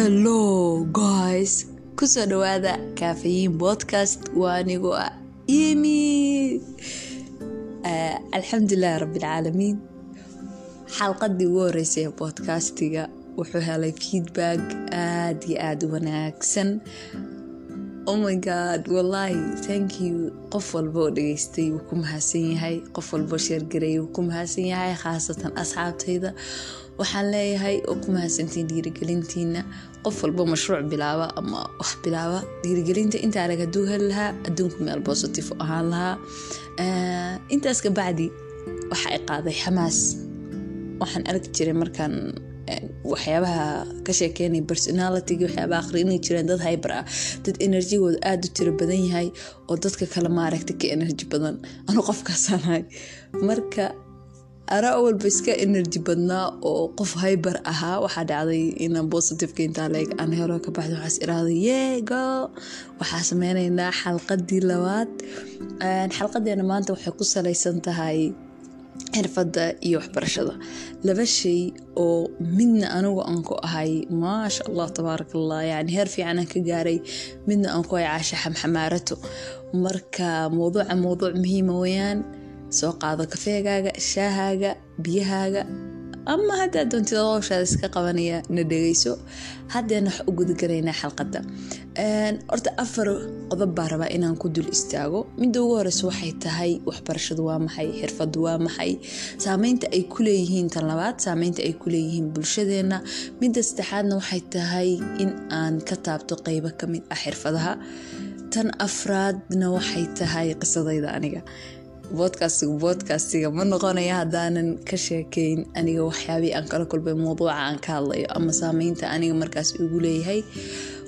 hello guys. Kusoo dhawaada kaafayiin podcast. Waa anigoo ah imi alxamdulilahi rabbilcaalamiin xalqadii ugu horeysay ee bodcastiga wuxuu helay feedback aada iyo aada u wanaagsan. Oh my god wallaahi thank you qof walba oo dhageystay wuu ku mahadsan yahay qof walba oo sheergareeyay wuu ku mahadsan yahay khaasatan asxaabtayda. Waxaan leeyahay oo ku mahadsantiin dhiirigelintiina qof walba mashruuc bilaaba ama wax bilaaba. Dhiirigelinta intaa lag haduu heli lahaa adduunku meel positive u ahaan lahaa. Intaas kabacdi waxa ay qaaday xamaas. Waxaan arki jiray markaan waxyaabaha ka sheekeynay personality waxyaabaha aqrinay jireen dad hyber ah dad enerjigooda aada u tiro badan yahay oo dadka kale maaragta ka enerji badan. Anu qofkaasanahay marka araa walba iska enerji badnaa oo qof hyber ahaa waxaa dhacday inaan positiveka intaa aan helo ka baxda waxaas iraaday yeego waxaa sameyneynaa xalqadii labaad. Xalqadeena maanta waxay ku salaysan tahay xirfadda iyo waxbarashada. Laba shay oo midna anigu aan ku ahay maasha allah tabaarak allah yani heer fiicanaan ka gaaray midna aan ku ahay caasha xamxamaarato marka mowduuca mowduuc muhiima weyaan soo qaado kafeegaaga shaahaaga biyahaaga ama haddaa doontid howshaada iska qabanaya na dhegeyso haddeena wax u gudagalaynaa xalqadda horta afar qodob baa rabaa inaan ku dul istaago midda ugu horeysa waxay tahay waxbarashadu waa maxay xirfadu waa maxay saameynta ay ku leeyihiin tan labaad saameynta ay ku leeyihiin bulshadeena midda saddexaadna waxay tahay in aan ka taabto qeybo ka mid ah xirfadaha tan afraadna waxay tahay qisadayda aniga bodcastiga bodcastiga ma noqonaya haddaanan ka sheekeyn aniga waxyaabihii aan kala kulbay mowduuca aan ka hadlayo ama saameynta aniga markaas igu leeyahay.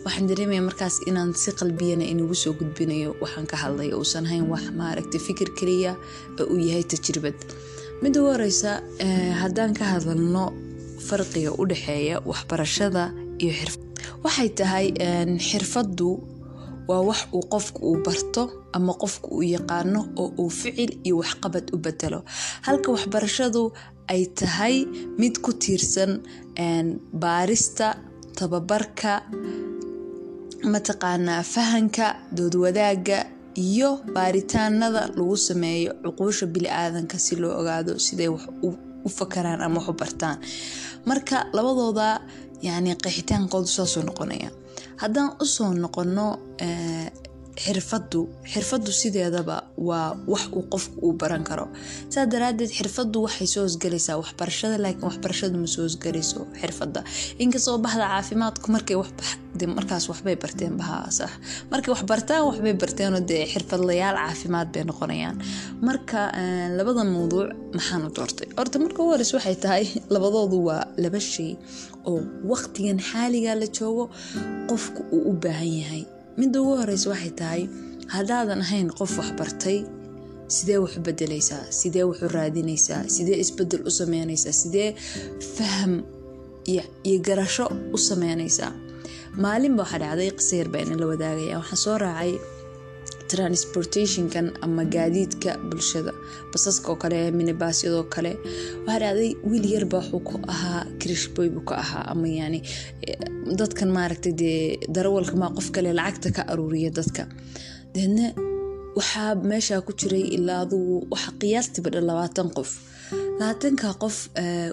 Waxaan dareemaya markaas inaan si qalbiyana inagu soo gudbinayo waxaan ka hadlayo uusan hayn wax maaragta fikir keliya oo uu yahay tajribad. Midda ugu horeysa haddaan ka hadalno farqiga u dhexeeya waxbarashada iyo xirfad waxay tahay xirfaddu waa wax uu qofku uu barto ama qofku uu yaqaano oo uu ficil iyo waxqabad u bedelo halka waxbarashadu ay tahay mid ku tiirsan baarista tababarka mataqaanaa fahanka doodwadaaga iyo baaritaanada lagu sameeyo cuquusha bili-aadanka si loo ogaado siday wax u fakaraan ama wax u bartaan. Marka labadooda yani qeexitaankoodu saasuu noqonaya haddaan u soo noqono xirfadu xirfadu sideedaba waa wax uu qofku uu baran karo. Saa daraadeed xirfadu waxay soo hosgelaysaa waxbarashada laakiin waxbarashadu ma soo hosgelayso xirfada inkastoo baxda caafimaadku markay markaas waxbay barteen bahaa markay wax bartaan waxbay barteenoo dee xirfadlayaal caafimaad bay noqonayaan. Marka labada mawduuc maxaan u doortay. Horta marka ugu horeys waxay tahay labadoodu waa laba shay oo waqtigan xaaliga la joogo qofku uu u baahan yahay midda ugu horeysa waxay tahay haddaadan ahayn qof waxbartay sidee wax u bedelaysaa sidee wax u raadinaysaa sidee isbeddel u sameynaysaa sidee faham iyo garasho u sameynaysaa maalinba waxaa dhacday qisayar baa ina la wadaagaya. Waxaan soo raacay transportationkan ama gaadiidka bulshada. Basaska oo kale minibaasyadoo kale waxaa dhacday wiil yarba wuxuu ku ahaa krishboy buu ka ahaa ama yani dadkan maaragtay dee darawalka maa qof kale lacagta ka aruuriya dadka. Deedna waxaa meeshaa ku jiray ilaa adugu waxa qiyaastiiba dhan labaatan qof. Labaatanka qof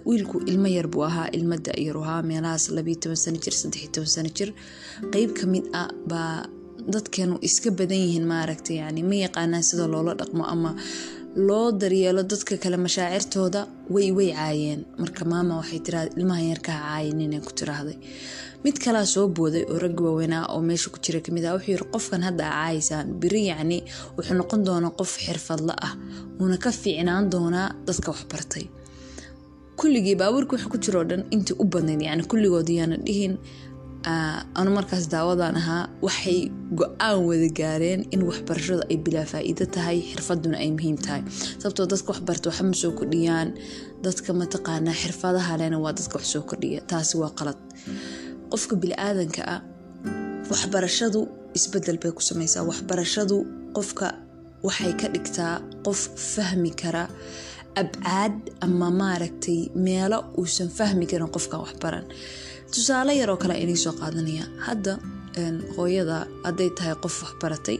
wiilku ilmo yar buu ahaa ilmo da-yaru ahaa meelahaas labiyo toban sano jir saddexiyo toban sano jir. Qeyb ka mid ah baa dadkeenu iska badan yihiin maaragta yani ma yaqaanaan sida loola dhaqmo ama loo daryeelo dadka kale mashaacirtooda way way caayeen. Marka maama waxay tiraada ilmaha yarkaha caayin inay ku tiraahday. Mid kalaa soo booday oo rag waaweynaa oo meesha ku jira ka mid ah wuxuu yiri qofkan hadda a caayaysaan biri yacni wuxuu noqon doonaa qof xirfadla ah. Wuuna ka fiicnaan doonaa dadka waxbartay kulligii baabuurka waxa ku jiroo dhan intii u badnayd yani kulligood dhihin anu markaas daawadan ahaa waxay go'aan wada gaareen in waxbarashadu ay bilaa faa-iido tahay xirfaduna ay muhiim tahay. Sababtoo dadka waxbarta waxa ma kordhiyaan dadka mataqaanaa xirfadaha lena waa dadka wax soo kordhiya taasi waa qalad. Qofka bili-aadanka ah waxbarashadu isbeddel bay ku sameysaa waxbarashadu qofka waxay ka dhigtaa qof fahmi kara abcaad ama maaragtay meelo uusan fahmi karin qofkan waxbaran tusaale yaroo kale inay soo qaadanaya. Hadda hooyada hadday tahay qof waxbaratay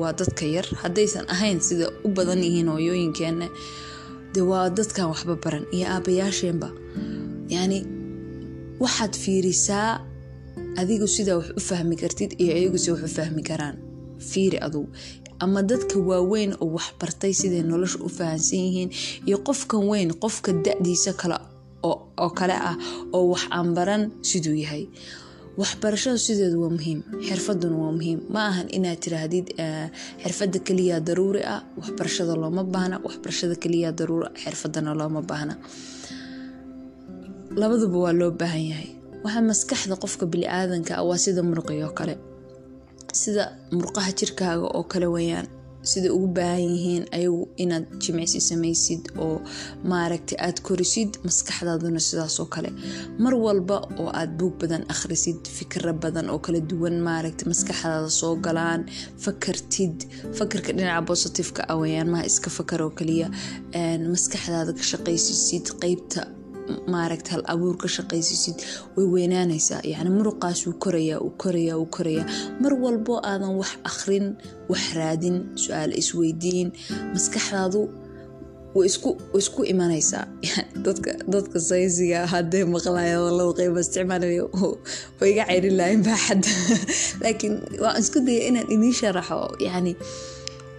waa dadka yar. Haddaysan ahayn sida u badan yihiin hooyooyinkeena de waa dadkan waxba baran. Iyo aabayaasheenba yacni waxaad fiirisaa adigu sidaa wax u fahmi kartid iyo ayagu si wax u fahmi karaan. Fiiri adugu ama dadka waaweyn oo waxbartay siday nolosha u fahansan yihiin iyo qofkan weyn qofka da-diisa kale oo kale ah oo wax aan baran siduu yahay. Waxbarashadu sideedu waa muhiim xirfaduna waa muhiim. Ma ahan inaad tiraahdid xirfada keliya daruuri ah waxbarashada looma baahna waxbarashada keliya daruuri xirfadana looma baahna. Labaduba waa loo baahan yahay. Waxaa maskaxda qofka bili-aadanka ah waa sida muruqiyoo kale sida murqaha jirkaaga oo kale weyaan sida ugu baahan yihiin ayagu inaad jimicsi samaysid oo maaragtay aad korisid maskaxdaaduna sidaasoo kale. Mar walba oo aad buug badan akhrisid fikra badan oo kala duwan maaragtay maskaxdaada soo galaan fakartid fakarka dhinaca bositifeka ah weyaan maha iska fakar oo kaliya maskaxdaada ka shaqaysisid qeybta maaragta hal abuur ka shaqaysisid way weynaanaysaa. Yacni muruqaas wuu korayaa uu korayaa uu korayaa mar walbo aadan wax akhrin wax raadin su'aal isweydiin maskaxdaadu isku imanaysaa. Dadka saysiga hadday maqlaaya laba qeyba isticmaalaya way iga ceyrin lahayn baaxadda laakiin waan isku daya inaan idiin sharaxo. Yacni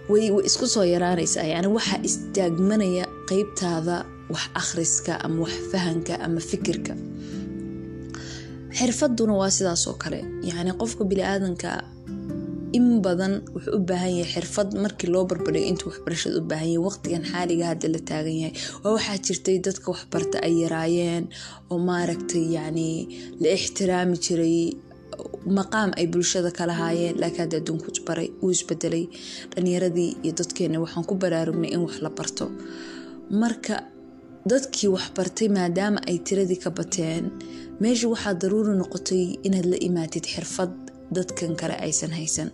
way isku soo yaraanaysaa. Yacni waxaa istaagmanaya qeybtaada wax akhriska ama wax fahanka ama fikirka. Xirfaduna waa sidaasoo kale. Yacni qofka bili-aadanka in badan wuxuu u baahan yahay xirfad markii loo barbadhiyo intuu waxbarashada u baahan yahay waqtigan xaaliga hadda la taagan yahay. Waa waxaa jirtay dadka waxbarta ay yaraayeen oo maaragtay yacni la ixtiraami jiray maqaam ay bulshada kala haayeen. Laakiin hadda adduunku isbaray uu isbedelay. Dhalinyaradii iyo dadkeena waxaan ku baraarugnay in wax la barto. Marka dadkii waxbartay maadaama ay tiradii ka bateen meesha waxaa daruuri noqotay inaad la imaatid xirfad dadkan kale aysan haysan.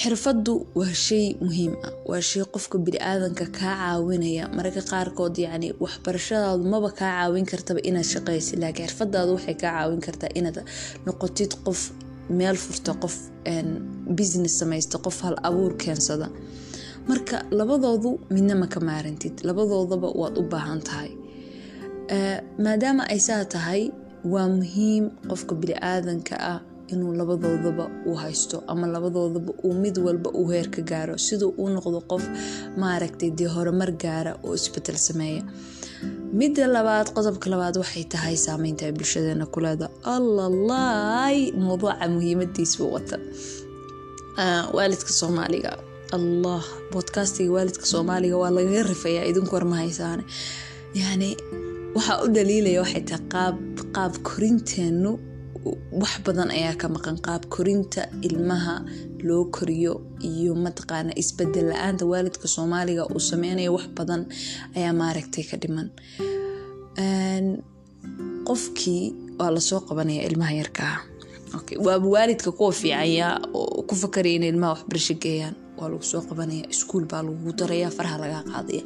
Xirfaddu waa shay muhiim ah waa shay qofka bini-aadanka kaa caawinaya. Mararka qaarkood yacni waxbarashadaadu maba kaa caawin kartaba inaad shaqaysid laakiin xirfadaadu waxay kaa caawin kartaa inaad noqotid qof meel furta qof business samaysta qof hal abuur keensada marka labadoodu midna ma ka maarantid labadoodaba waad u baahan tahay. Maadaama ay saa tahay waa muhiim qofka bini-aadanka ah inuu labadoodaba uu haysto ama labadoodaba uu mid walba uu heer ka gaaro. Siduu uu noqdo qof maaragtay dee horumar gaara oo isbeddel sameeya. Midda labaad qodobka labaad waxay tahay saameynta ay bulshadeena ku leeda allalaay mawduuca muhiimadiisba wata. Waalidka soomaaliga allah bodcastiga waalidka soomaaliga waa lagaga rifayaa idinku war haysaane yacni waxaa u dhaliilaya waxay tahay qaab qaab korinteennu wax badan ayaa ka maqan. Qaab korinta ilmaha loo koriyo iyo mataqaana isbeddel la'aanta waalidka soomaaliga uu sameynayo wax badan ayaa maaragtay ka dhiman. Qofkii waa la soo qabanaya ilmaha yarkaa. Waaba waalidka kuwa fiicanya oo ku fakaraya in ilmaha waxbarasho geeyaan waa lagu soo qabanaya iskuul baa lagu daraya faraha lagaa qaadaya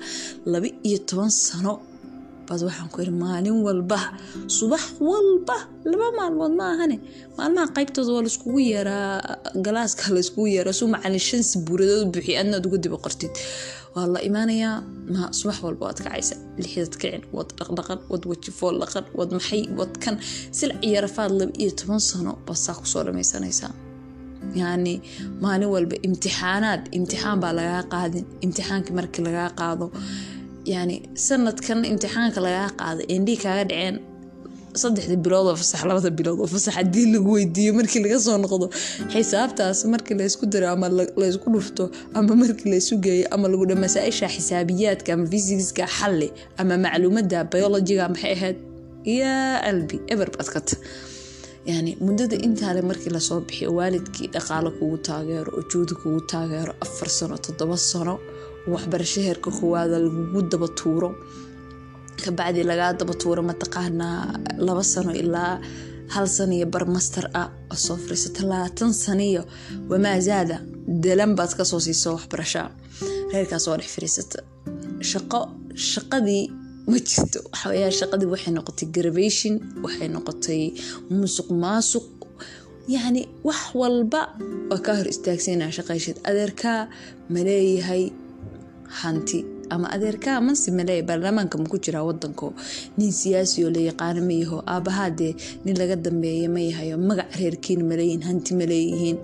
laba iyo toban sano baad waxaan ku iri maalin walba subax walba laba maalmood ma ahane maalmaha qaybtooda waa laiskugu yeeraa galaaska laiskugu yeeraa suu macalin shan sabuuradood buuxiy adnaad uga diba qortid. Waa la imaanayaa ma subax walba waad kacaysa lixdad kicin wad dhaqdhaqan wad wajifool dhaqan wad maxay wad kan. Rafaad laba iyo toban sano baad saa ku soo dhamaysanaysaa yacni maalin walba imtixaanaad imtixaan baa lagaa qaadin imtixaankii markii lagaa qaado. Yacni sanadkan imtixaanka lagaa qaaday endhii kaaga dhaceen saddexda bilood oo fasax labada bilood oo fasax haddii lagu weydiiyo markii laga soo noqdo. Xisaabtaas markii laysku daro ama laysku dhufto ama markii laysu geeyo ama lagu dha masaa-isha xisaabiyaadka ama fisikska xalli ama macluumadda biologiga maxay ahayd? Yaa albi eber badkata yani muddada intaale markii la soo bixiyo waalidkii dhaqaalo kugu taageero oo juudi kugu taageero afar sano toddoba sano waxbarasho heerka koowaada lagugu daba tuuro kabacdi lagaa daba tuuro mataqaanaa laba sano ilaa hal sano iyo barmaster ah oo soo fariiso talaatan saniyo wamaa zaada dalan baad ka soo siiso waxbarashaa. Reerkaas dhex fariisata shaqo shaqadii ma jirto waxaweyaa shaqadii waxay noqotay gravation waxay noqotay musuq maasuq. Yacni wax walba waa kaa hor istaagsanaa shaqayshad adeerkaa ma leeyahay hanti ama adeerkaa mansi maleeyahay baarlamaanka maku jiraa wadanko nin siyaasi oo la yaqaano ma yaho aabahaa dee nin laga dambeeya ma yahayo magac reerkiina maleeyihiin hanti ma leeyihiin.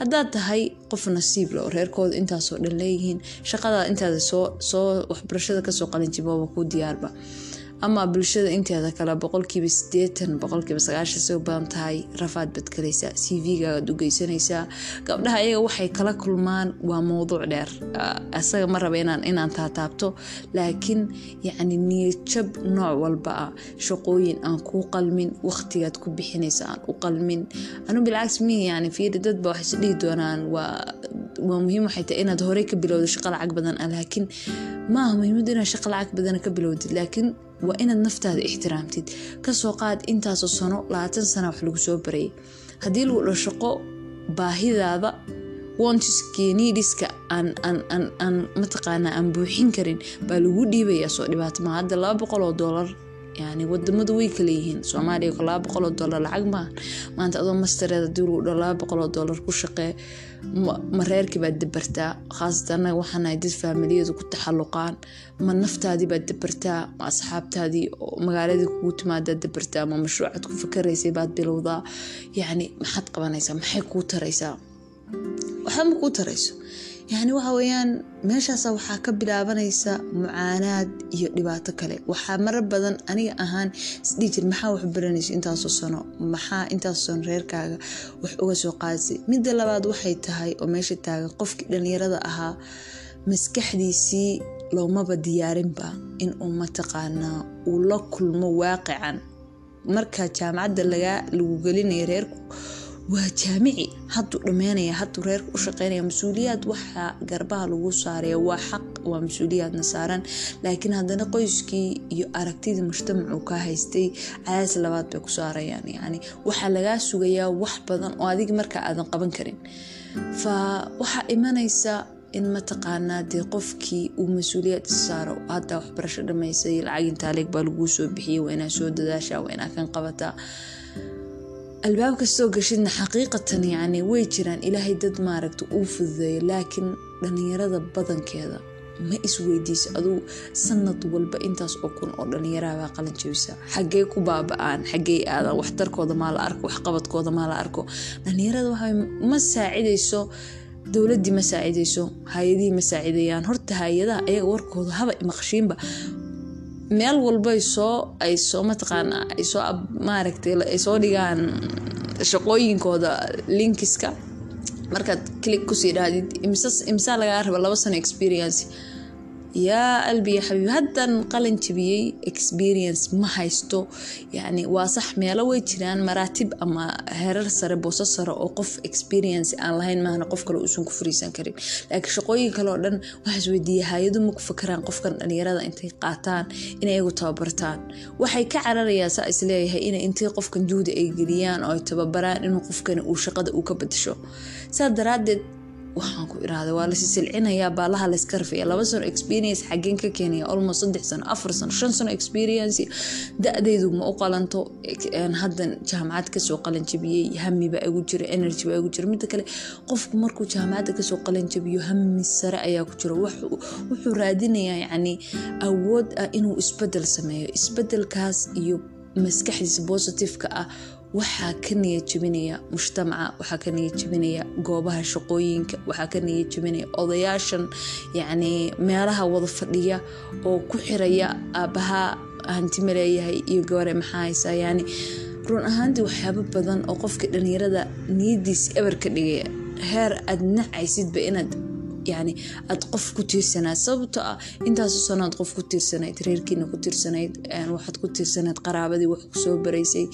Haddaad tahay qof nasiib le oo reerkooda intaasoo dhan leeyihiin shaqadaa intaada soo waxbarashada ka soo qalinjibooba ku diyaarba ama bulshada inteeda kale boqolkiiba sideetan boqolkiiba sagaashan soo badan tahay rafaad baad c v-gaagaad u geysanaysaa. Gabdhaha ayaga waxay kala kulmaan waa mowduuc dheer. Asaga ma raba inaan taataabto laakiin yacni niyadjab nooc walba ah shaqooyin aan kuu qalmin waqtigaad ku bixinaysa aan u qalmin. Anu bilcagsi mihi yani fiiri dadba waxay is dhihi doonaan waa waa muhiim waxay tahay inaad horey ka bilowdo shaqo lacag badan ah laakiin maaha muhiimadu inaad shaqo lacag badan ka bilowdid laakiin waa inaad naftaada ixtiraamtid. Kasoo qaad intaasoo sano labaatan sana wax lagu soo barayay haddii lagu dho shaqo baahidaada wontiskenidiska aan mataqaana aan buuxin karin baa lagu dhiibayaa soo dhibaato hadda laba boqol oo doolar yani wadamadu way kaleyihiin soomaaliya laba boqol oo doolar lacag maaha maanta adoo mastareed haddii lagu dho laba boqol oo doolar ku shaqee ma reerkii baad dabartaa. Khaasatan anaga waxaanahay dad faamiliyadu ku taxaluqaan ma naftaadii baad dabartaa? Ma asxaabtaadii magaaladii kugu timaadaad dabartaa? Ma mashruucaad ku fakaraysay baad bilowdaa? Yacni maxaad qabanaysaa? Maxay kuu taraysaa? Waxba ma kuu tarayso yacni waxa weeyaan meeshaasa waxaa ka bilaabanaysa mucaanaad iyo dhibaato kale. Waxaa marar badan aniga ahaan isdhihi jir maxaa wax baranayso intaasoo sano? Maxaa intaasoo sano reerkaaga wax uga soo qaadisay midda labaad waxay tahay oo meesha taagan qofkii dhalinyarada ahaa maskaxdiisii loomaba diyaarinba in uu mataqaanaa uu la kulmo waaqican. Marka jaamacadda lagu gelinaya reerku waa jaamici hadduu dhammeynaya hadduu reerka u shaqeynaya mas'uuliyaad waxaa garbaha lagu saaraya waa xaq waa mas'uuliyaadna saaran. Laakiin haddana qoyskii iyo aragtidii mujtamacu ka haystay cadaas labaad bay ku saarayaan. Yacni waxaa lagaa sugayaa wax badan oo adiga markaa aadan qaban karin. Fa waxaa imanaysa in mataqaanaa dee qofkii uu mas'uuliyaad is saaro? Haddaa waxbarasho dhamaysay lacag intaaleeg baa laguu soo bixiyay waa inaa soo dadaashaa waa inaa kan qabataa albaab kastoo gashidna xaqiiqatan yacni way jiraan. Ilaahay dad maaragta uu fududeeyo laakiin dhalinyarada badankeeda ma isweydiiso. Aduu sanad walba intaas oo kun oo dhalinyarahabaa qalin jabisa. Xaggee ku baaba-aan xaggey aadan waxtarkooda maa la arko waxqabadkooda maa la arko. Dhalinyarada waxa ma saacidayso dowladii ma saacidayso hay'adihii ma saacidayaan. Horta hay'adaha ayaga warkooda haba maqshiinba meel walbay soo ay soo mataqaana ay soo maaragtay ay soo dhigaan shaqooyinkooda linkiska. Markaad click ku sii dhahdid imsaa lagaa raba laba sano experience yaa albiya xabiib. Haddan qalin jabiyey experience ma haysto. Yani waa sax meelo way jiraan maraatib ama herar sare booso sare oo qof experience aan lahayn maahna qof kale uusan ku fariisan karin. Laakiin shaqooyin kale dhan waxaa isweydiiya hay'adu ma ku fakaraan qofkan dhalinyarada intay qaataan inay iyagu tababartaan. Waxay ka cararayaa saa is leeyahay in intay qofkan juhdi ay geliyaan oo ay tababaraan inuu qofkani uu shaqada uu ka badasho saa daraadeed waxaan ku iraahda waa lasi silcinayaa baalaha layska rafaya laba sano experience xageen ka keenaya almost saddex sano afar sano shan sano experience. Da-deydu ma u qalanto haddan jaamacad ka soo qalan jabiyey hami baa igu jira energy baa igu jira. Midda kale qofku markuu jaamacadda ka soo qalan jabiyo hami sare ayaa ku jira. Wuxuu raadinayaa yacni awood ah inuu isbeddel sameeyo. Isbedelkaas iyo maskaxdiisa positiveka ah waxaa ka niyad jebinaya mujtamaca waxaa ka niyad jebinaya goobaha shaqooyinka waxaa ka niyad jebinaya odayaashan yacni meelaha wada fadhiya oo ku xiraya aabaha hanti maleeyahay iyo gabare maxaa haysaa. Yani run ahaantii waxyaabo badan oo qofka dhalinyarada niyadiisi eber ka dhigaya heer aad nacaysidba inaad yani aad qof ku tiirsanayd. Sababto ah intaaso sanoad qof ku tiirsanayd reerkiina ku tiirsanayd waxaad ku tiirsanayd qaraabadii wax ku soo baraysay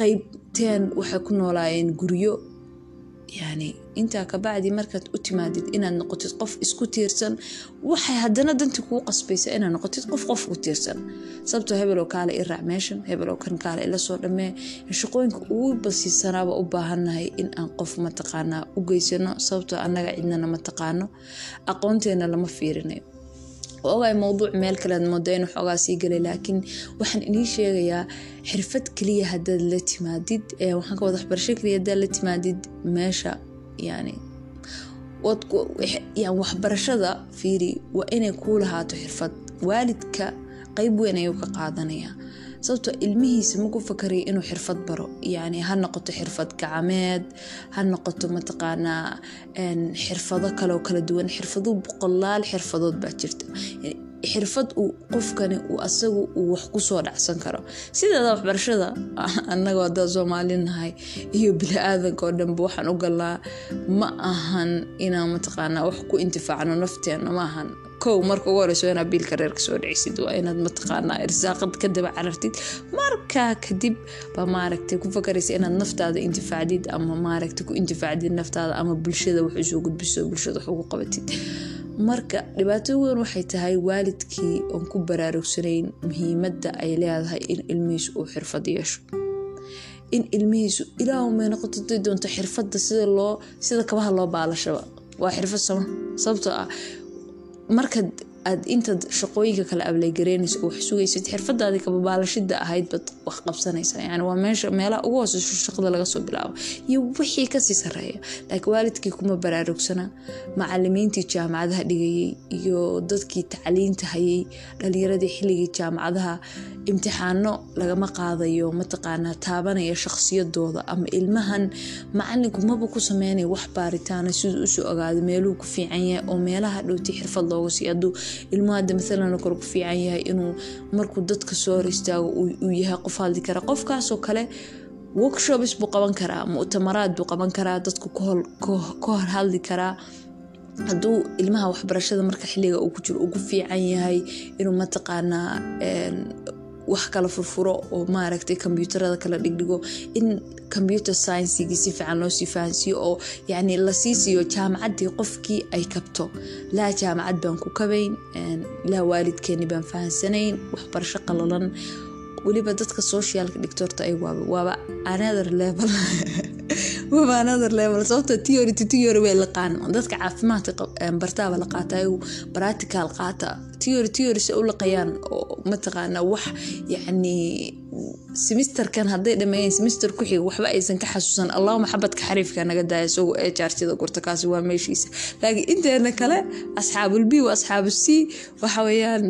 qaybteen waxay ku noolaayeen guryo. Yani intaa kabacdi markaad u timaadid inaad noqotid qof isku tiirsan waxay haddana dantii kuu qasbaysa inaad noqotid qof qof ku tiirsan. Sababtoo hebeloo kaale i raac meeshan hebeloo kan kaale ila soo dhamee shaqooyinka ugu basiisanaaba u baahannahay in aan qof mataqaanaa u geysano. Sababtoo annaga cidnana ma taqaano aqoonteena lama fiirinayo ogaay mowduuc meel kalead mooda inuu xoogaa sii galay laakiin waxaan inii sheegayaa xirfad keliya hadaad la timaadid waxaan ka wada waxbarasho keliya hadaad la timaadid meesha yani waxbarashada fiiri waa inay kuu lahaato xirfad. Waalidka qeyb weyn ayuu ka qaadanayaa sababtoo ilmihiisa maku fakaraya inuu xirfad baro. Yani ha noqoto xirfad gacmeed ha noqoto mataqaanaa xirfado kaleoo kala duwan xirfaduu boqolaal xirfadood baa jirta. Xirfad uu qofkani uu asagu uu wax ku soo dhacsan karo. Sideeda waxbarashada anagoo hadaa soomaalinahay iyo bili-aadanka oo dhanba waxaan u galnaa ma ahan inaan mataqaanaa wax ku intifaacno nafteena ma ahan kow marka ugu horeyso inaad biilka reerka soo dhicisid waa inaad mataqaanaa irsaaqad ka daba carartid. Markaa kadib baa maaragtay ku fakaraysa inaad naftaada intifaacdid ama maaragtay ku intifaacdid naftaada ama bulshada wax u soo gudbiso bulshada wax ugu qabatid. Marka dhibaato weyn waxay tahay waalidkii oon ku baraarugsanayn muhiimadda ay leedahay in ilmihiisu uu xirfad yeesho. In ilmihiisu ilaahumay noqotoday doonto xirfadda sida loo sida kabaha loo baalashaba waa xirfad sama sababtoo ah markaad aad intaad shaqooyinka kale ablaygareynayso oo wax sugaysid xirfadaadii kababaalashida ahayd baad wax qabsanaysa yani waa meesha meelaha ugu hooseyso shaqada laga soo bilaabo iyo wixii ka sii sareeya laakiin waalidkii kuma baraarugsana macalimiintii jaamacadaha dhigayay iyo dadkii tacliinta hayay dhalinyaradii xilligii jaamacadaha imtixaano lagama qaadayo mataqaanaa taabanaya shaqsiyadooda ama ilmahan macalinku maba ku sameynaya wax baaritaana siduu u soo ogaado meeluu ku fiican yahay oo meelaha dhowti xirfad looga siiyo haduu ilmuhu hadda maalan kor ku fiican yahay inuu markuu dadka soo hor istaago uu yahay qof hadli kara. Qofkaasoo kale workshops buu qaban karaa muctamaraad buu qaban karaa dadku ka hor hadli karaa. Hadduu ilmaha waxbarashada marka xilliga uu ku jiro ugu fiican yahay inuu mataqaanaa wax kala furfuro oo maaragtay kombyuutarada kala dhigdhigo in computer sciensigii si fiican loosii fahansiiyo oo yani la sii siiyo jaamacaddii qofkii ay kabto. Laa jaamacad baan ku kabayn laa waalidkeeni baan fahansanayn waxbarasho qalalan. Weliba dadka socialka dhigtoorta ay waaba waaba another level waaba another level. Sababta theory to theory way laqaan dadka caafimaadka bartaaba la qaata practical qaata. Theory theory se u laqayaan oo mataqaana wax yacni semisterkan hadday dhameeyeen semister ku xiga waxba aysan ka xasuusan. Allahuma xabadka xariifka naga daaya isagoo ee jaarjida gurta kaasi waa meeshiisa. Laakiin inteena kale asxaabul b wa asxaabu c waxa weeyaan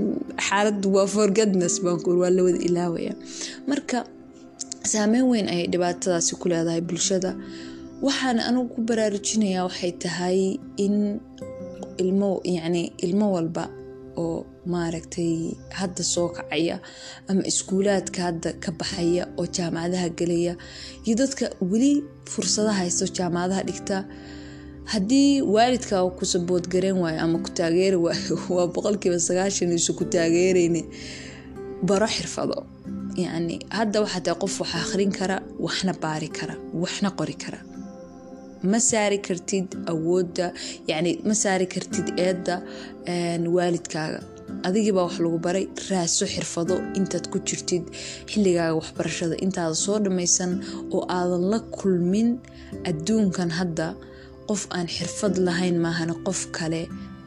xaaladu waa forgadness baankuur waa la wada ilaawaya. Marka saameyn weyn ayay dhibaatadaasi ku leedahay bulshada waxaan anigu ku baraarujinayaa waxay tahay in ilmo yacni ilmo walba oo maaragtay hadda soo kacaya ama iskuulaadka hadda ka baxaya oo jaamacadaha gelaya iyo dadka weli fursada haysto jaamacadaha dhigta haddii waalidka ku saboodgareen waayo ama ku taageeri waayo waa boqolkiiba sagaashan isu ku taageereyne baro xirfado yacni hadda waxaa tahay qof wax akhrin kara waxna baari kara waxna qori kara ma saari kartid awoodda yacni ma saari kartid eedda waalidkaaga. Adigiibaa wax lagu baray raaso xirfado intaad ku jirtid xilligaaga waxbarashada. Intaada soo dhammaysan oo aadan la kulmin adduunkan hadda qof aan xirfad lahayn maahana qof kale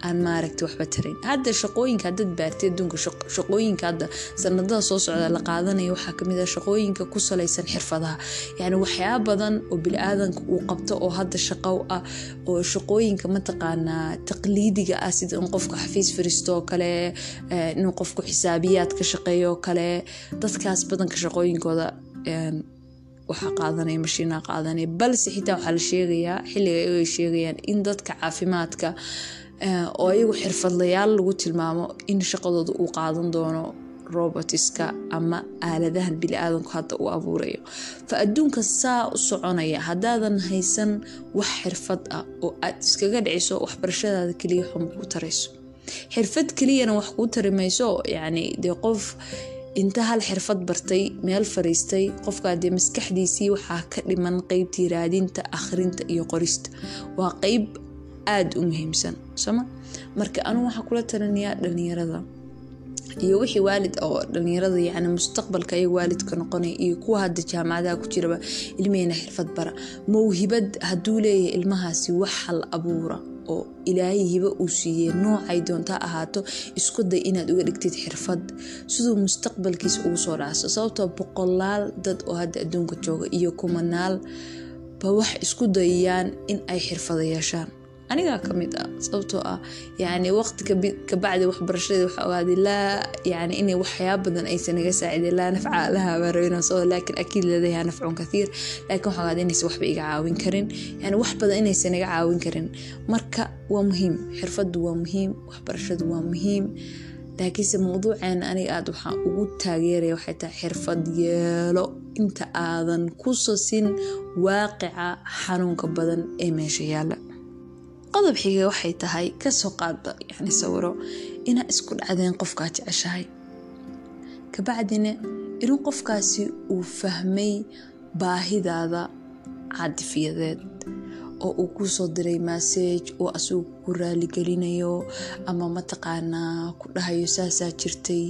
aan maaragta waxba tarin hadda shaqooyinka hadad baartay adduunka shaqooyinka hadda sanadada soo socda la qaadanaya waxaa ka mid ah shaqooyinka ku salaysan xirfadaha. Yacni waxyaaba badan oo bili-aadanka uu qabto oo hadda shaqo ah oo shaqooyinka mataqaanaa taqliidiga ah sida in qofka xafiis fariisto oo kale inuu qofku xisaabiyaad ka shaqeeyo oo kale. Dadkaas badanka shaqooyinkooda waxaa qaadanaya mashiinaa qaadanaya. Balse xitaa waxaa la sheegayaa xilliga ay sheegayaan in dadka caafimaadka oo ayagu xirfadlayaal lagu tilmaamo in shaqadooda uu qaadan doono robotiska ama aaladahan bili-aadanku hadda uu abuurayo. Fa adduunka saa u soconaya haddaadan haysan wax xirfad ah oo aad iskaga dhiciso waxbarashadaada keliya xun ku tarayso. Xirfad keliyana wax kuu tari mayso yacni dee qof inta hal xirfad bartay meel fariistay qofkaa dee maskaxdiisii waxaa ka dhiman qeybtii raadinta akhrinta iyo qorista. Waa qeyb aada u muhiimsan soma marka anugu waxaa kula talinayaa dhalinyarada. Iyo wixii waalid oo dhalinyarada yani mustaqbalka ayaga waalidka noqonaya iyo kuwa hadda jaamacadaha ku jiraba ilmihina xirfad bara. Mawhibad hadduu leeyahay ilmahaasi wax hal abuura oo ilaahay hibo uu siiyey noocay doonta ahaato isku day inaad uga dhigtid xirfad. Siduu mustaqbalkiisa ugu soo dhacso sababtoo boqolaal dad oo hadda adduunka jooga iyo kumanaal ba wax isku dayayaan in ay xirfado yeeshaan anigaa ka mid ah sababtoo ah yani waqti kabacdi waxbarashadeed waxaa ogaaday laa yani inay waxyaaba badan aysan naga saacideen laa nafca laha baarowinasoo laakiin akiid leedayaa nafcun kathiir. Laakiin waxaa ogaaday inaysan waxba iga caawin karin. Yani wax badan inaysan naga caawin karin. Marka waa muhiim. Xirfadu waa muhiim. Waxbarashadu waa muhiim. Laakiinse mawduuceena aniga aad waxaan ugu taageeraya waxay tahay xirfad yeelo. Inta aadan ku sasin waaqica xanuunka badan ee meesha yaalla qodob xiga waxay tahay ka soo qaada yani sawiro inaa isku dhacdeen qofkaa jeceshahay. Kabacdina inuu qofkaasi uu fahmay baahidaada cadifiyadeed oo uu ku soo diray massage oo asagu ku raaligelinayo ama mataqaanaa ku dhahayo saasaa jirtay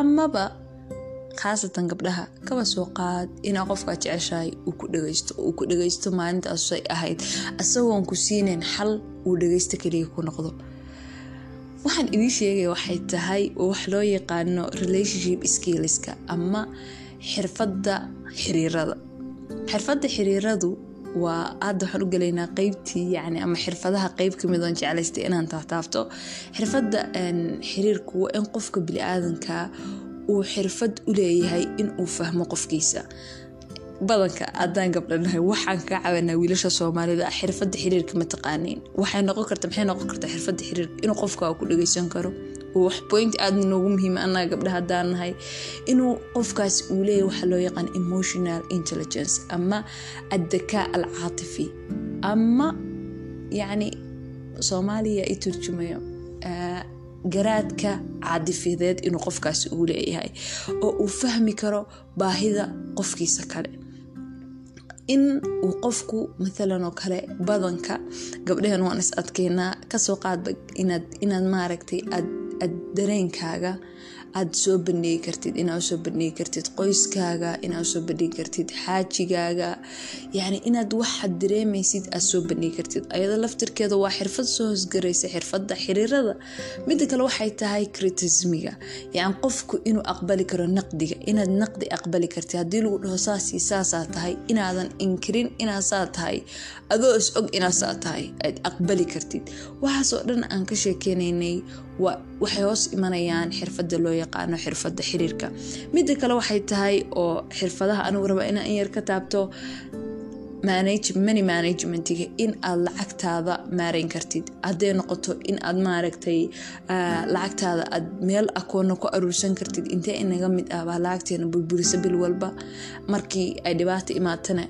amaba khaasatan gabdhaha kaba soo qaad inaa qofkaa jeceshahay uu ku dhageysto uu ku dhageysto maalintaasay ahayd. Asagoon ku siinayn xal uu dhageysto kaliya ku noqdo. Waxaan idiin sheegaya waxay tahay wax loo yaqaano relationship skillska ama xirfadda xiriirada. Xirfadda xiriiradu waa hadda waxaan u gelaynaa qeybtii yani ama xirfadaha qeyb ka mid oon jeclaystay inaan taataabto xirfadda xiriirku waa in qofka bili-aadanka uu xirfad u leeyahay in uu fahmo qofkiisa badanka haddaan gabdhanahay waxaan kaa cabanaa wiilasha soomaalida xirfadda xiriirka ma taqaaniin. Waxay noqon karta maxay noqon kartaa xirfadda xiriirka inuu qofka ku dhageysan karo? Wax point aada noogu muhiima annaga gabdhaha haddaan nahay. Inuu qofkaas uu leeyahay waxaa loo yaqaan emotional intelligence ama addakaa alcaatifi ama yacni soomaaliya i turjumayo garaadka caadifiyadeed inuu qofkaasi uu leeyahay. Oo uu fahmi karo baahida qofkiisa kale in uu qofku maalan oo kale badanka gabdhahan waan is adkeynaa ka soo qaadba inaad maaragtay aad dareenkaaga aad soo bandhigi kartid inaad u soo bandhigi kartid qoyskaaga inaad u soo bandhigi kartid xaajigaaga. Yani inaad waxaad dareemaysid aad soo bandhigi kartid. Ayado laftirkeeda waa xirfad soo hosgaraysa xirfadda xiriirada. Mida kale waxay tahay kritismiga yani qofku inuu aqbali karo naqdiga inaad naqdi aqbali kartid haddii lagu dhaho saasii saasaa tahay inaadan inkirin inaad saa tahay. Adoo is og inaad saa tahay. Aad aqbali kartid. Waxaasoo dhan aan ka sheekeynaynay waxay hoos imanayaan xirfadda loo yaqaano xirfadda xiriirka. Midda kale waxay tahay oo xirfadaha anigu raba inaan in yar ka taabto many managementiga in aad lacagtaada maareyn kartid. Hadday noqoto in aad maaragtay lacagtaada aad meel akoona ku aruursan kartid intee inaga mid ah baa lacagteena burburisa bil walba? Markii ay dhibaato imaatana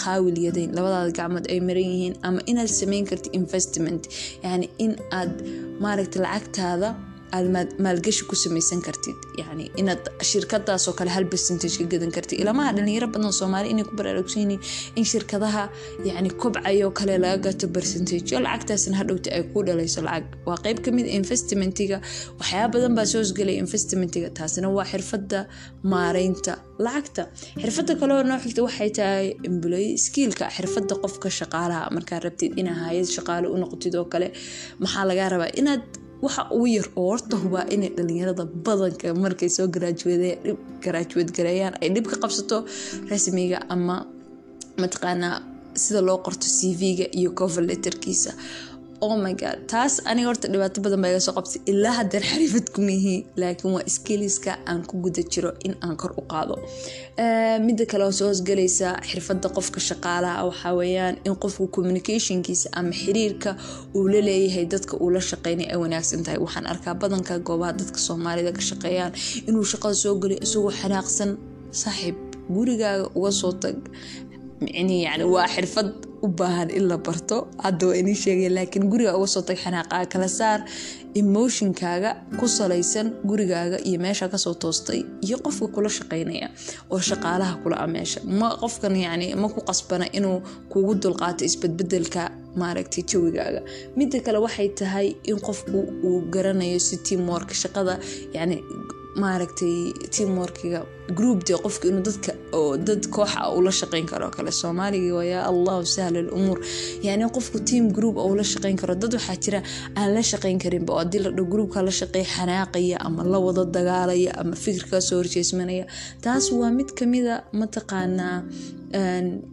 khaawilyadeyn labadaada gacmood ay maran yihiin ama inaad sameyn kartid investment. Yani in aad maaragta lacagtaada aad maalgashi ku samaysan kartid yani inaad shirkadaasoo kale hal percentage ka gadan kartid ilamaha dhalinyaro badan soomaali inay ku baraarugsanyihiin in shirkadaha yani kobcayoo kale laga gato percentage oo lacagtaasna hadhowta ay ku dhalayso lacag waa qeyb ka mid investmentiga waxyaaba badan baa soo hosgelaya investmentiga taasina waa xirfadda maareynta lacagta xirfada kaleo noo xigta waxay tahay employ skiilka xirfada qofka shaqaalaha markaa rabtid inaa hayad shaqaale u noqotid oo kale maxaa lagaa rabaa inaad waxa ugu yar oo horta hubaa inay dhalinyarada badanka markay soo garaajuweed gareeyaan ay dhib ka qabsato rasmiga ama mataqaanaa sida loo qorto cv-ga iyo cover letterkiisa oh my god. Taas aniga horta dhibaato badan baa iga soo qabtay. Ilaa hadeer xariifad kumihi laakiin waa skiliska aan ku guda jiro in aan kor u qaado. Midda kale oo soo hosgalaysa xirfadda qofka shaqaalaha waxaa weeyaan in qofku communicationkiisa ama xiriirka uu la leeyahay dadka uu la shaqeynay ay wanaagsan tahay. Waxaan arkaa badanka goobaha dadka soomaalida ka shaqeeyaan inuu shaqada soo geliyo isagoo xanaaqsan saaxiib gurigaaga uga soo tag micnii yani waa xirfad u baahan in la barto. Hadda inii sheegay laakiin guriga uga soo tag xanaaqaa kala saar emotionkaaga ku salaysan gurigaaga iyo meesha ka soo toostay iyo qofka kula shaqeynaya oo shaqaalaha kula a meesha. Ma qofkan yani ma ku qasbana inuu kugu dulqaato isbedbedelka maaragtay jawigaaga midda kale waxay tahay in qofku uu garanayo si teamwork shaqada yani maaragtay teamworkiga group dee qofka inuu dadka oo dad koox ah ula shaqeyn karo kale. Soomaaliga waa allahu sahla lumuur yani qofku team group ula shaqeyn karo. Dad waxaa jira aan la shaqeyn karinba oo haddii la dho la shaqeey xanaaqaya ama la wada dagaalaya ama fikirkaa soo horjeesmanaya. Taas waa mid kamida mataqaanaa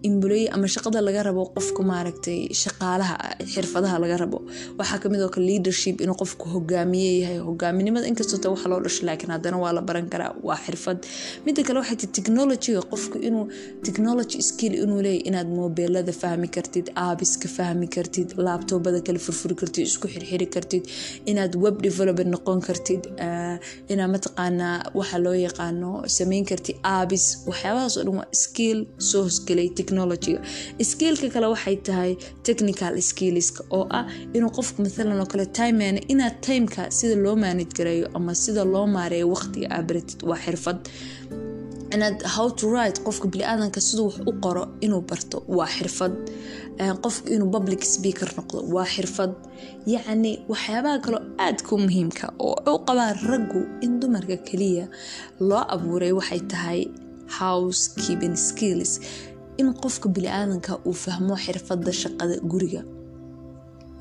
imbuley ama shaqada laga rabo qofka maaragtay shaqaalaha xirfadaha laga rabo. Waxaa ka mid oo kale leadership inuu qofku hogaamiye yahay. Hogaaminimada inkastoo wax loo dhasho laakiin haddana waa la baran karaa. Waa xirfad mida kale waxay ti technologyga qofku inuu technology skill inuu leeyahy inaad mobeelada fahmi kartid aabiska fahmi kartid laabtoobada kale furfuri kartid isku xirxiri kartid inaad web developer noqon kartid inaad mataqaanaa waxa loo yaqaano sameyn kartid aabis waxyaabahaas oo dhan waa skill soo hosgelay technologyga skillka kale waxay tahay technical skillska oo ah inuu qofku maalan oo kale time inaad timeka sida loo manage gareeyo ama sida loo maareeyo waqtiga aa baratid waa xirfad inaad how to write qofka bili-aadanka siduu wax u qoro inuu barto waa xirfad qofka inuu public speaker noqdo waa xirfad yacni waxyaabaha kaloo aadka u muhiimka oo u qabaan raggu in dumarka keliya loo abuuray waxay tahay house keeping skills in qofka bili-aadanka uu fahmo xirfada shaqada guriga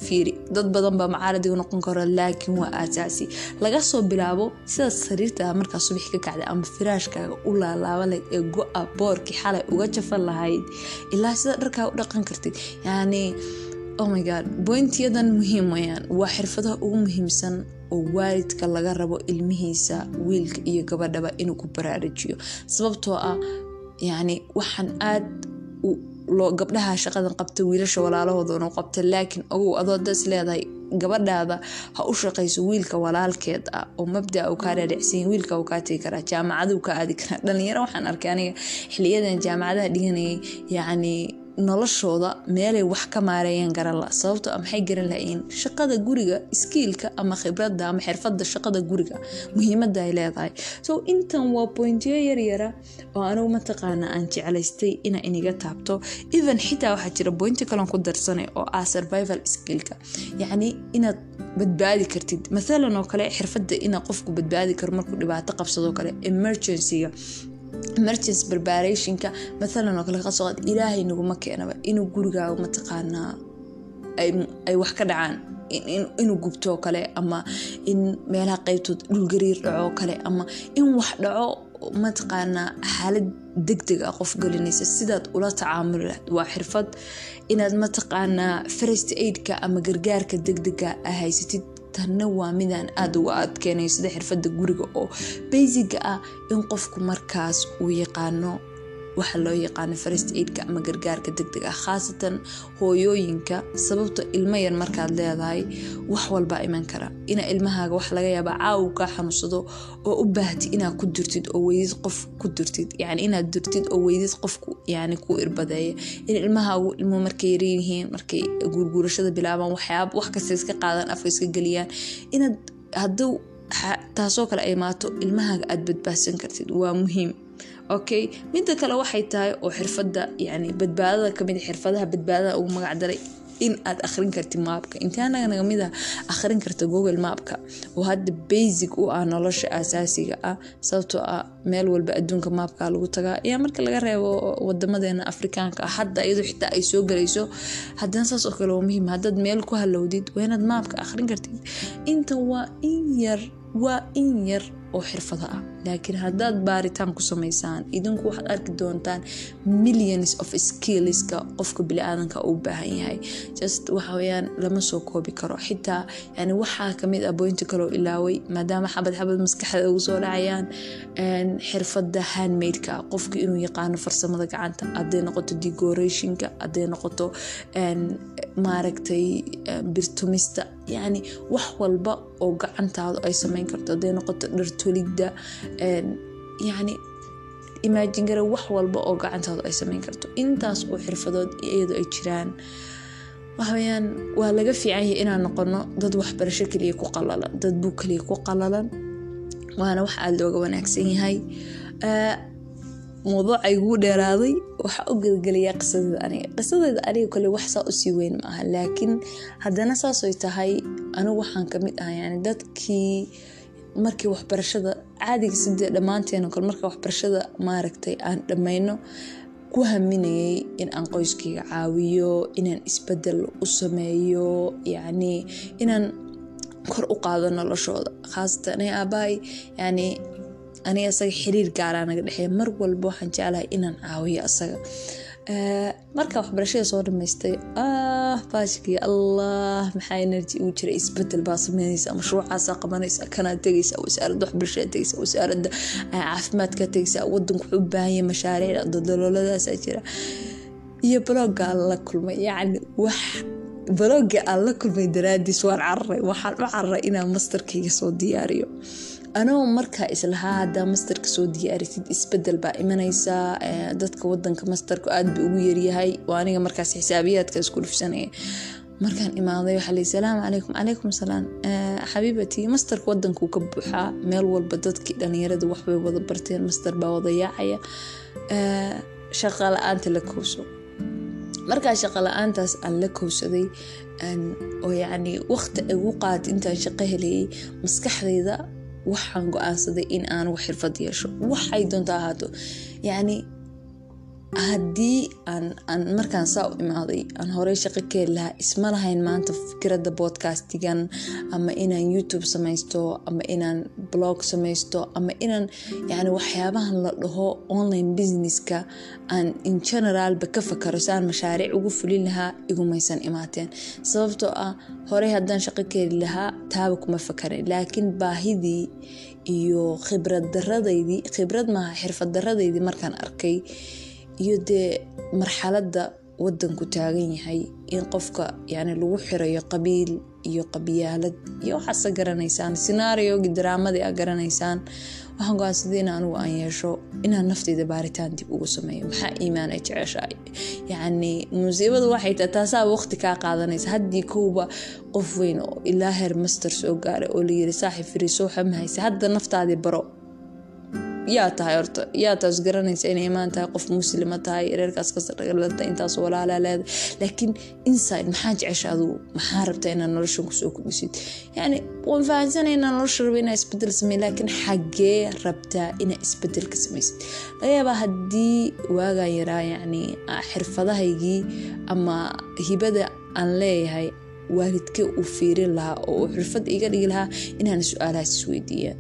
fiiri. Dad badan baa macaaradiga noqon karo laakiin waa aasaasi. Laga soo bilaabo sidaad sariirtaa markaa subax ka kacday ama firaashkaaga u laalaaba lahayd ee go-a boorkii xalay uga jafan lahayd ilaa sida dharkaa u dhaqan kartid. Yani oh my god bointiyadan muhiim wayaan. Waa xirfadaha ugu muhiimsan oo waalidka laga rabo ilmihiisa wiilka iyo gabadhaba inuu ku baraarujiyo. Sababtoo ah yani waxaan aad gabdhaha shaqadan qabta wiilasha walaalahoodan qabta laakiin ogow adoo das leedahay gabadhaada ha u shaqayso wiilka walaalkeed ah oo mabdaa uu kaa dhaadhicsan wiilka uu kaa tegi karaa jaamacaduu ka aadi karaa. Dhalinyaro waxaan arkay aniga xiliyadan jaamacadaha dhiganayay yacni noloshooda meelay wax ka maareeyaan garan la sababtoo maxay garan lahayiin shaqada guriga iskiilka ama khibradda ama xirfadda shaqada guriga? Muhiimadda ay leedahay. So intan waa bointiyo yaryara oo anigu mataqaana aan jeclaystay inaa iniga taabto. Even xitaa waxaa jira bointi kaleon ku darsanay oo ah survival skillka. Yacni inaad badbaadi kartid. Mathalan oo kale xirfadda inaa qofku badbaadi karo markuu dhibaato qabsadoo kale emergencyga emergency preparationka maalan oo kale ka soo ilaahay naguma keenaba inuu gurigaaga mataqaanaa ay wax ka dhacaan inuu gubtoo kale ama in meelaha qeybtood dhulgariir dhaco kale ama in wax dhaco mataqaanaa xaalad degdeg ah qof gelinaysa. Sidaad ula tacaamuli lahayd waa xirfad. Inaad mataqaanaa first aidka ama gargaarka degdega a haysatid tanna waa midaan aada uga adkeenayo sida xirfadda guriga oo baysiga ah in qofku markaas uu yaqaano waxa loo yaqaano first aidka ama gargaarka degdeg ah khaasatan hooyooyinka sababto ilmo yar markaad leedahay wax walbaa iman kara. Ina ilmahaaga wax laga yaaba caawu kaa xanuunsado oo u baahti inaad ku dirtid oo weydid qof ku dirtid. Yani inaad dirtid oo weydid qofku yani ku irbadeeya in ilmahaagu ilmo markay yaryihiin markay guurguurashada bilaabaan waxyaaba wax kasta iska qaadaan afka iska geliyaan. Inaad hadduu taasoo kale ay maato ilmahaaga aad badbaadsan kartid. Waa muhiim okay midda kale waxay tahay oo xirfadda yani badbaadada ka mid xirfadaha badbaadada ugu magac daray in aad akhrin kartid maabka intaanaga naga mid ah akhrin karta google maapka. Oo hadda basic u ah nolosha asaasiga ah sababtoo ah meel walba adduunka maapka lagu tagaa. Ayaa marka laga reebo wadamadeena afrikaanka ah hadda iyadoo xitaa ay soo galayso haddana saas oo kale waa muhiim. Haddaad meel ku halowdid waa inaad maapka akhrin kartid. Inta waa in yar waa in yar oo xirfado ah. Laakiin haddaad baaritaan ku samaysaan idinku waxaad arki doontaan millions of skillska qofka bili-aadanka uu baahan yahay. Just waxa weyaan lama soo koobi karo. Xitaa yani waxaa ka mid ah boynti kaloo ilaaway maadaama xabad xabad maskaxda ugu soo dhacayaan xirfada handmadeka. Qofka inuu yaqaano farsamada gacanta haday noqoto decorationka haday noqoto maaragtay birtumista. Yani wax walba oo gacantaadu ay sameyn karto. Haday noqoto dhartolidda yani imaajin gara wax walba oo gacantaadu ay sameyn karto. Intaas oo xirfadood iyadoo ay jiraan waxaweyaan waa laga fiican yahay inaan noqono dad waxbarasho kaliya ku qalalan dad buug kaliya ku qalalan waana wax aada looga wanaagsan yahay. Mawduuca iguu dheeraaday waxaa u gelgelayaa qisadeeda aniga. Qisadeeda aniga kale wax saa u sii weyn ma aha laakiin haddana saasoy tahay anigu waxaan ka mid ah yani dadkii markii waxbarashada caadiga sidee dhammaanteen? Oo kale marka waxbarashada maaragtay aan dhammayno ku haminayay in aan qoyskayga caawiyo inaan isbeddel u sameeyo yacni inaan kor u qaado noloshooda. Khaasatan ani aabahay yacni aniga asaga xiriir gaaraa naga dhexeeya. Mar walba waxaan jeclahay inaan caawiyo asaga marka waxbarashada soo dhamaystay ah baashkii allah maxaa energy ugu jira isbeddel baa sameynaysa mashruucaasaa qabanaysa kanaa tegaysa wasaaradda waxbarashada tegaysa wasaaradda caafimaadka tegaysa wadanku wuxuu u baahanya mashaariic daldalooladaasa jira. Iyo blogga aan la kulmay yacni wax blogga aan la kulmay daraadiis waan cararay waxaan u cararay inaan masterkayga soo diyaariyo anoo markaa islahaa hadaa masterka soo diyaarisid isbeddel baa imanaysaa dadka wadanka masterka aad buu ugu yaryahay waa aniga markaas xisaabiyaadka isku dhufsanaya markaan imaaday. Waxaa lii salaamu calaykum calaykum salaam. Xabiibati masterka wadankuu ka buuxaa meel walba dadkii dhalinyarada waxbay wada barteen master baa wada yaacaya. Shaqa la'aanta la kowso markaa shaqa la'aantaas aan la kowsaday oo yacni waqti ay ugu qaad intaan shaqo helayay maskaxdayda waxaan go'aansaday in aan wax xirfad yeesho. Waxay doonta ahaato. Yacni haddii aan markaan saa u imaaday aan horey shaqo ka heli lahaa isma lahayn maanta fikradda bodcastigan ama inaan youtube samaysto ama inaan blog samaysto ama inaan yani waxyaabahan la dhaho online businesska aan in generaalba ka fakaro si aan mashaariic ugu fulin lahaa igumaysan imaateen. Sababtoo ah horey haddaan shaqo ka heli lahaa taaba kuma fakarin laakiin baahidii iyo khibrad daradaydii khibrad maaha xirfad markaan arkay iyo dee marxaladda wadanku taagan yahay in qofka yani lagu xirayo qabiil iyo qabyaalad iyo waxaase garanaysaan sinaariogi daraamadii a garanaysaan waxaan go'aansaday in anigu aan yeesho inaan nafteyda baaritaan dib ugu sameeyo. Maxaa iimaan ay jeceshahay? Yacni musiibadu waxay tahay taasaa waqti kaa qaadanaysa. Haddii kowba qof weyn oo ilaa heer master soo gaaray oo layiri saaxib firiisoo xamahaysa hadda naftaadii baro yaa tahay horta yaa taas garanaysa inay imaan qof muslima tahay reerkaas kasdhagalata intaas walaalaa leeda laakiin inside maxaa jecesha adugu maxaa rabtaa inaad noloshan ku soo kudhisid yani waan fahamsanay inaa nolosha raba inaa isbeddel samey laakiin xagee rabtaa inaa isbeddel ka samaysid? Laga yaabaa haddii waagaan yaraa yacni xirfadahaygii ama hibada aan leeyahay waalidkee uu fiirin lahaa oo uu xirfad iga dhigi lahaa inaan su'aalahaas isweydiiyaan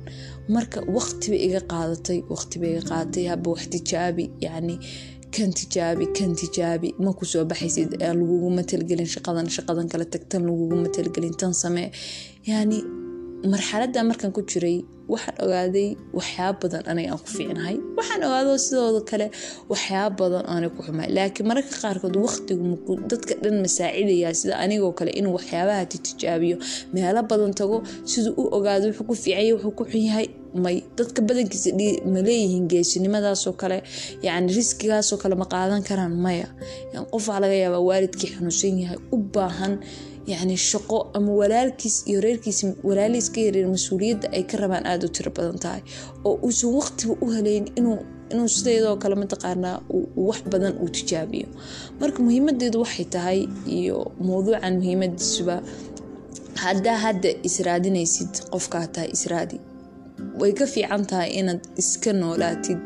marka waqtiba iga qaadatay waqtiba iga qaadatay. Haba wax tijaabi yacni kan tijaabi kan tijaabi ma ku soo baxaysid laguguma talgelin shaqadan shaqadan kale tag tan laguguma talgelin tan samee. Yacni marxaladda markaan ku jiray waxaan ogaaday waxyaaba badan aniga ku fiicnahay. Waxaan ogaado sidooda kale waxyaaba badan aanay ku xumay laakiin mararka qaarkood waqtigu dadka dhan masaacidayaa sida anigoo kale inuu waxyaabaha tijaabiyo. Meelo badan tago siduu u ogaado wuxuu ku fiicanya wuxuu ku xun yahay. May dadka badankiisa ma leeyihiin geesinimadaasoo kale yacni riskigaasoo kale ma qaadan karaan maya. Qof waxaa laga yaabaa waalidkii xanuunsan yahay. U baahan yacni shaqo ama walaalkiis iyo reerkiis walaalihiis ka yareer mas'uuliyadda ay ka rabaan aada u tiro badan tahay. Oo uusan waqtiba u helayn inuu inuu sideedoo kale mataqaanaa wax badan uu tijaabiyo. Marka muhiimadeedu waxay tahay iyo mowduucan muhiimadiisuba haddaa hadda israadinaysid qofkaa tahay israadi. Way ka fiican tahay inaad iska noolaatid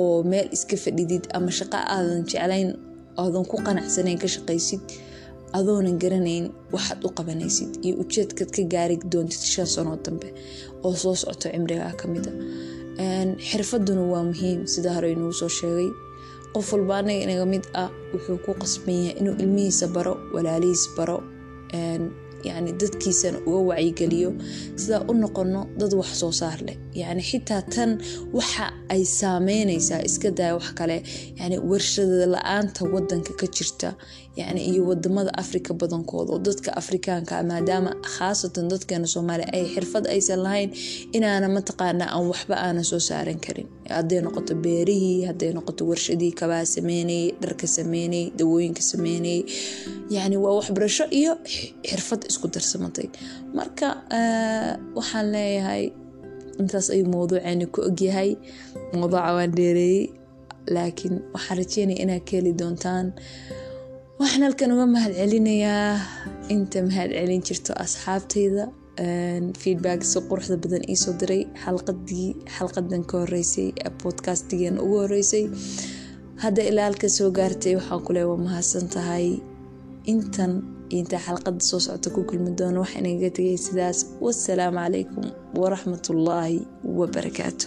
oo meel iska fadhidid ama shaqo aadan jeclayn aadan ku qanacsanayn ka shaqaysid adoonan garanayn waxaad u qabanaysid iyo ujeedkaad ka gaari doontid shan sanoo dambe oo soo socoto cimrigaa kamida xirfaduna waa muhiim sida hore inuu soo sheegay. Qof walba anaga inaga mid ah wuxuu ku qasban yahay inuu ilmihiisa baro walaalihiis baro yacni dadkiisana uga wacyigeliyo sidaa u noqono dad wax soo saar leh. Yacni xitaa tan waxa ay saameynaysaa iska daya wax kale. Yacni warshada la'aanta wadanka ka jirta. Yacni iyo waddamada afrika badankooda oo dadka afrikaanka maadaama khaasatan dadkeena soomaaliya ay xirfad aysan lahayn inaana mataqaanaa aan waxba aanan soo saaran karin hadday noqoto beerihii hadday noqoto warshadii kabaa sameynayay dharka sameynayay dawooyinka sameynayay yacni waa waxbarasho iyo xirfad isku darsamatay. Marka waxaan leeyahay intaas ayuu mowduuceeni ku ogyahay mowduuca waan dheereeyey laakiin waxaan rajeynaya inaad ka heli doontaan. Waxaan halkan uga mahad celinayaa inta mahad celin jirto asxaabtayda feedback si quruxda badan iisoo diray. Xalqadii xalqadan ka horeysay podcastigeen ugu horeysay hadda ilaalka soo gaartay waxaan kule waa mahadsan tahay intan intaa xalqada soo socota ku kulmi doono waxaa inaga tegay sidaas. Wasalaamu calaykum waraxmatullaahi wabarakaatu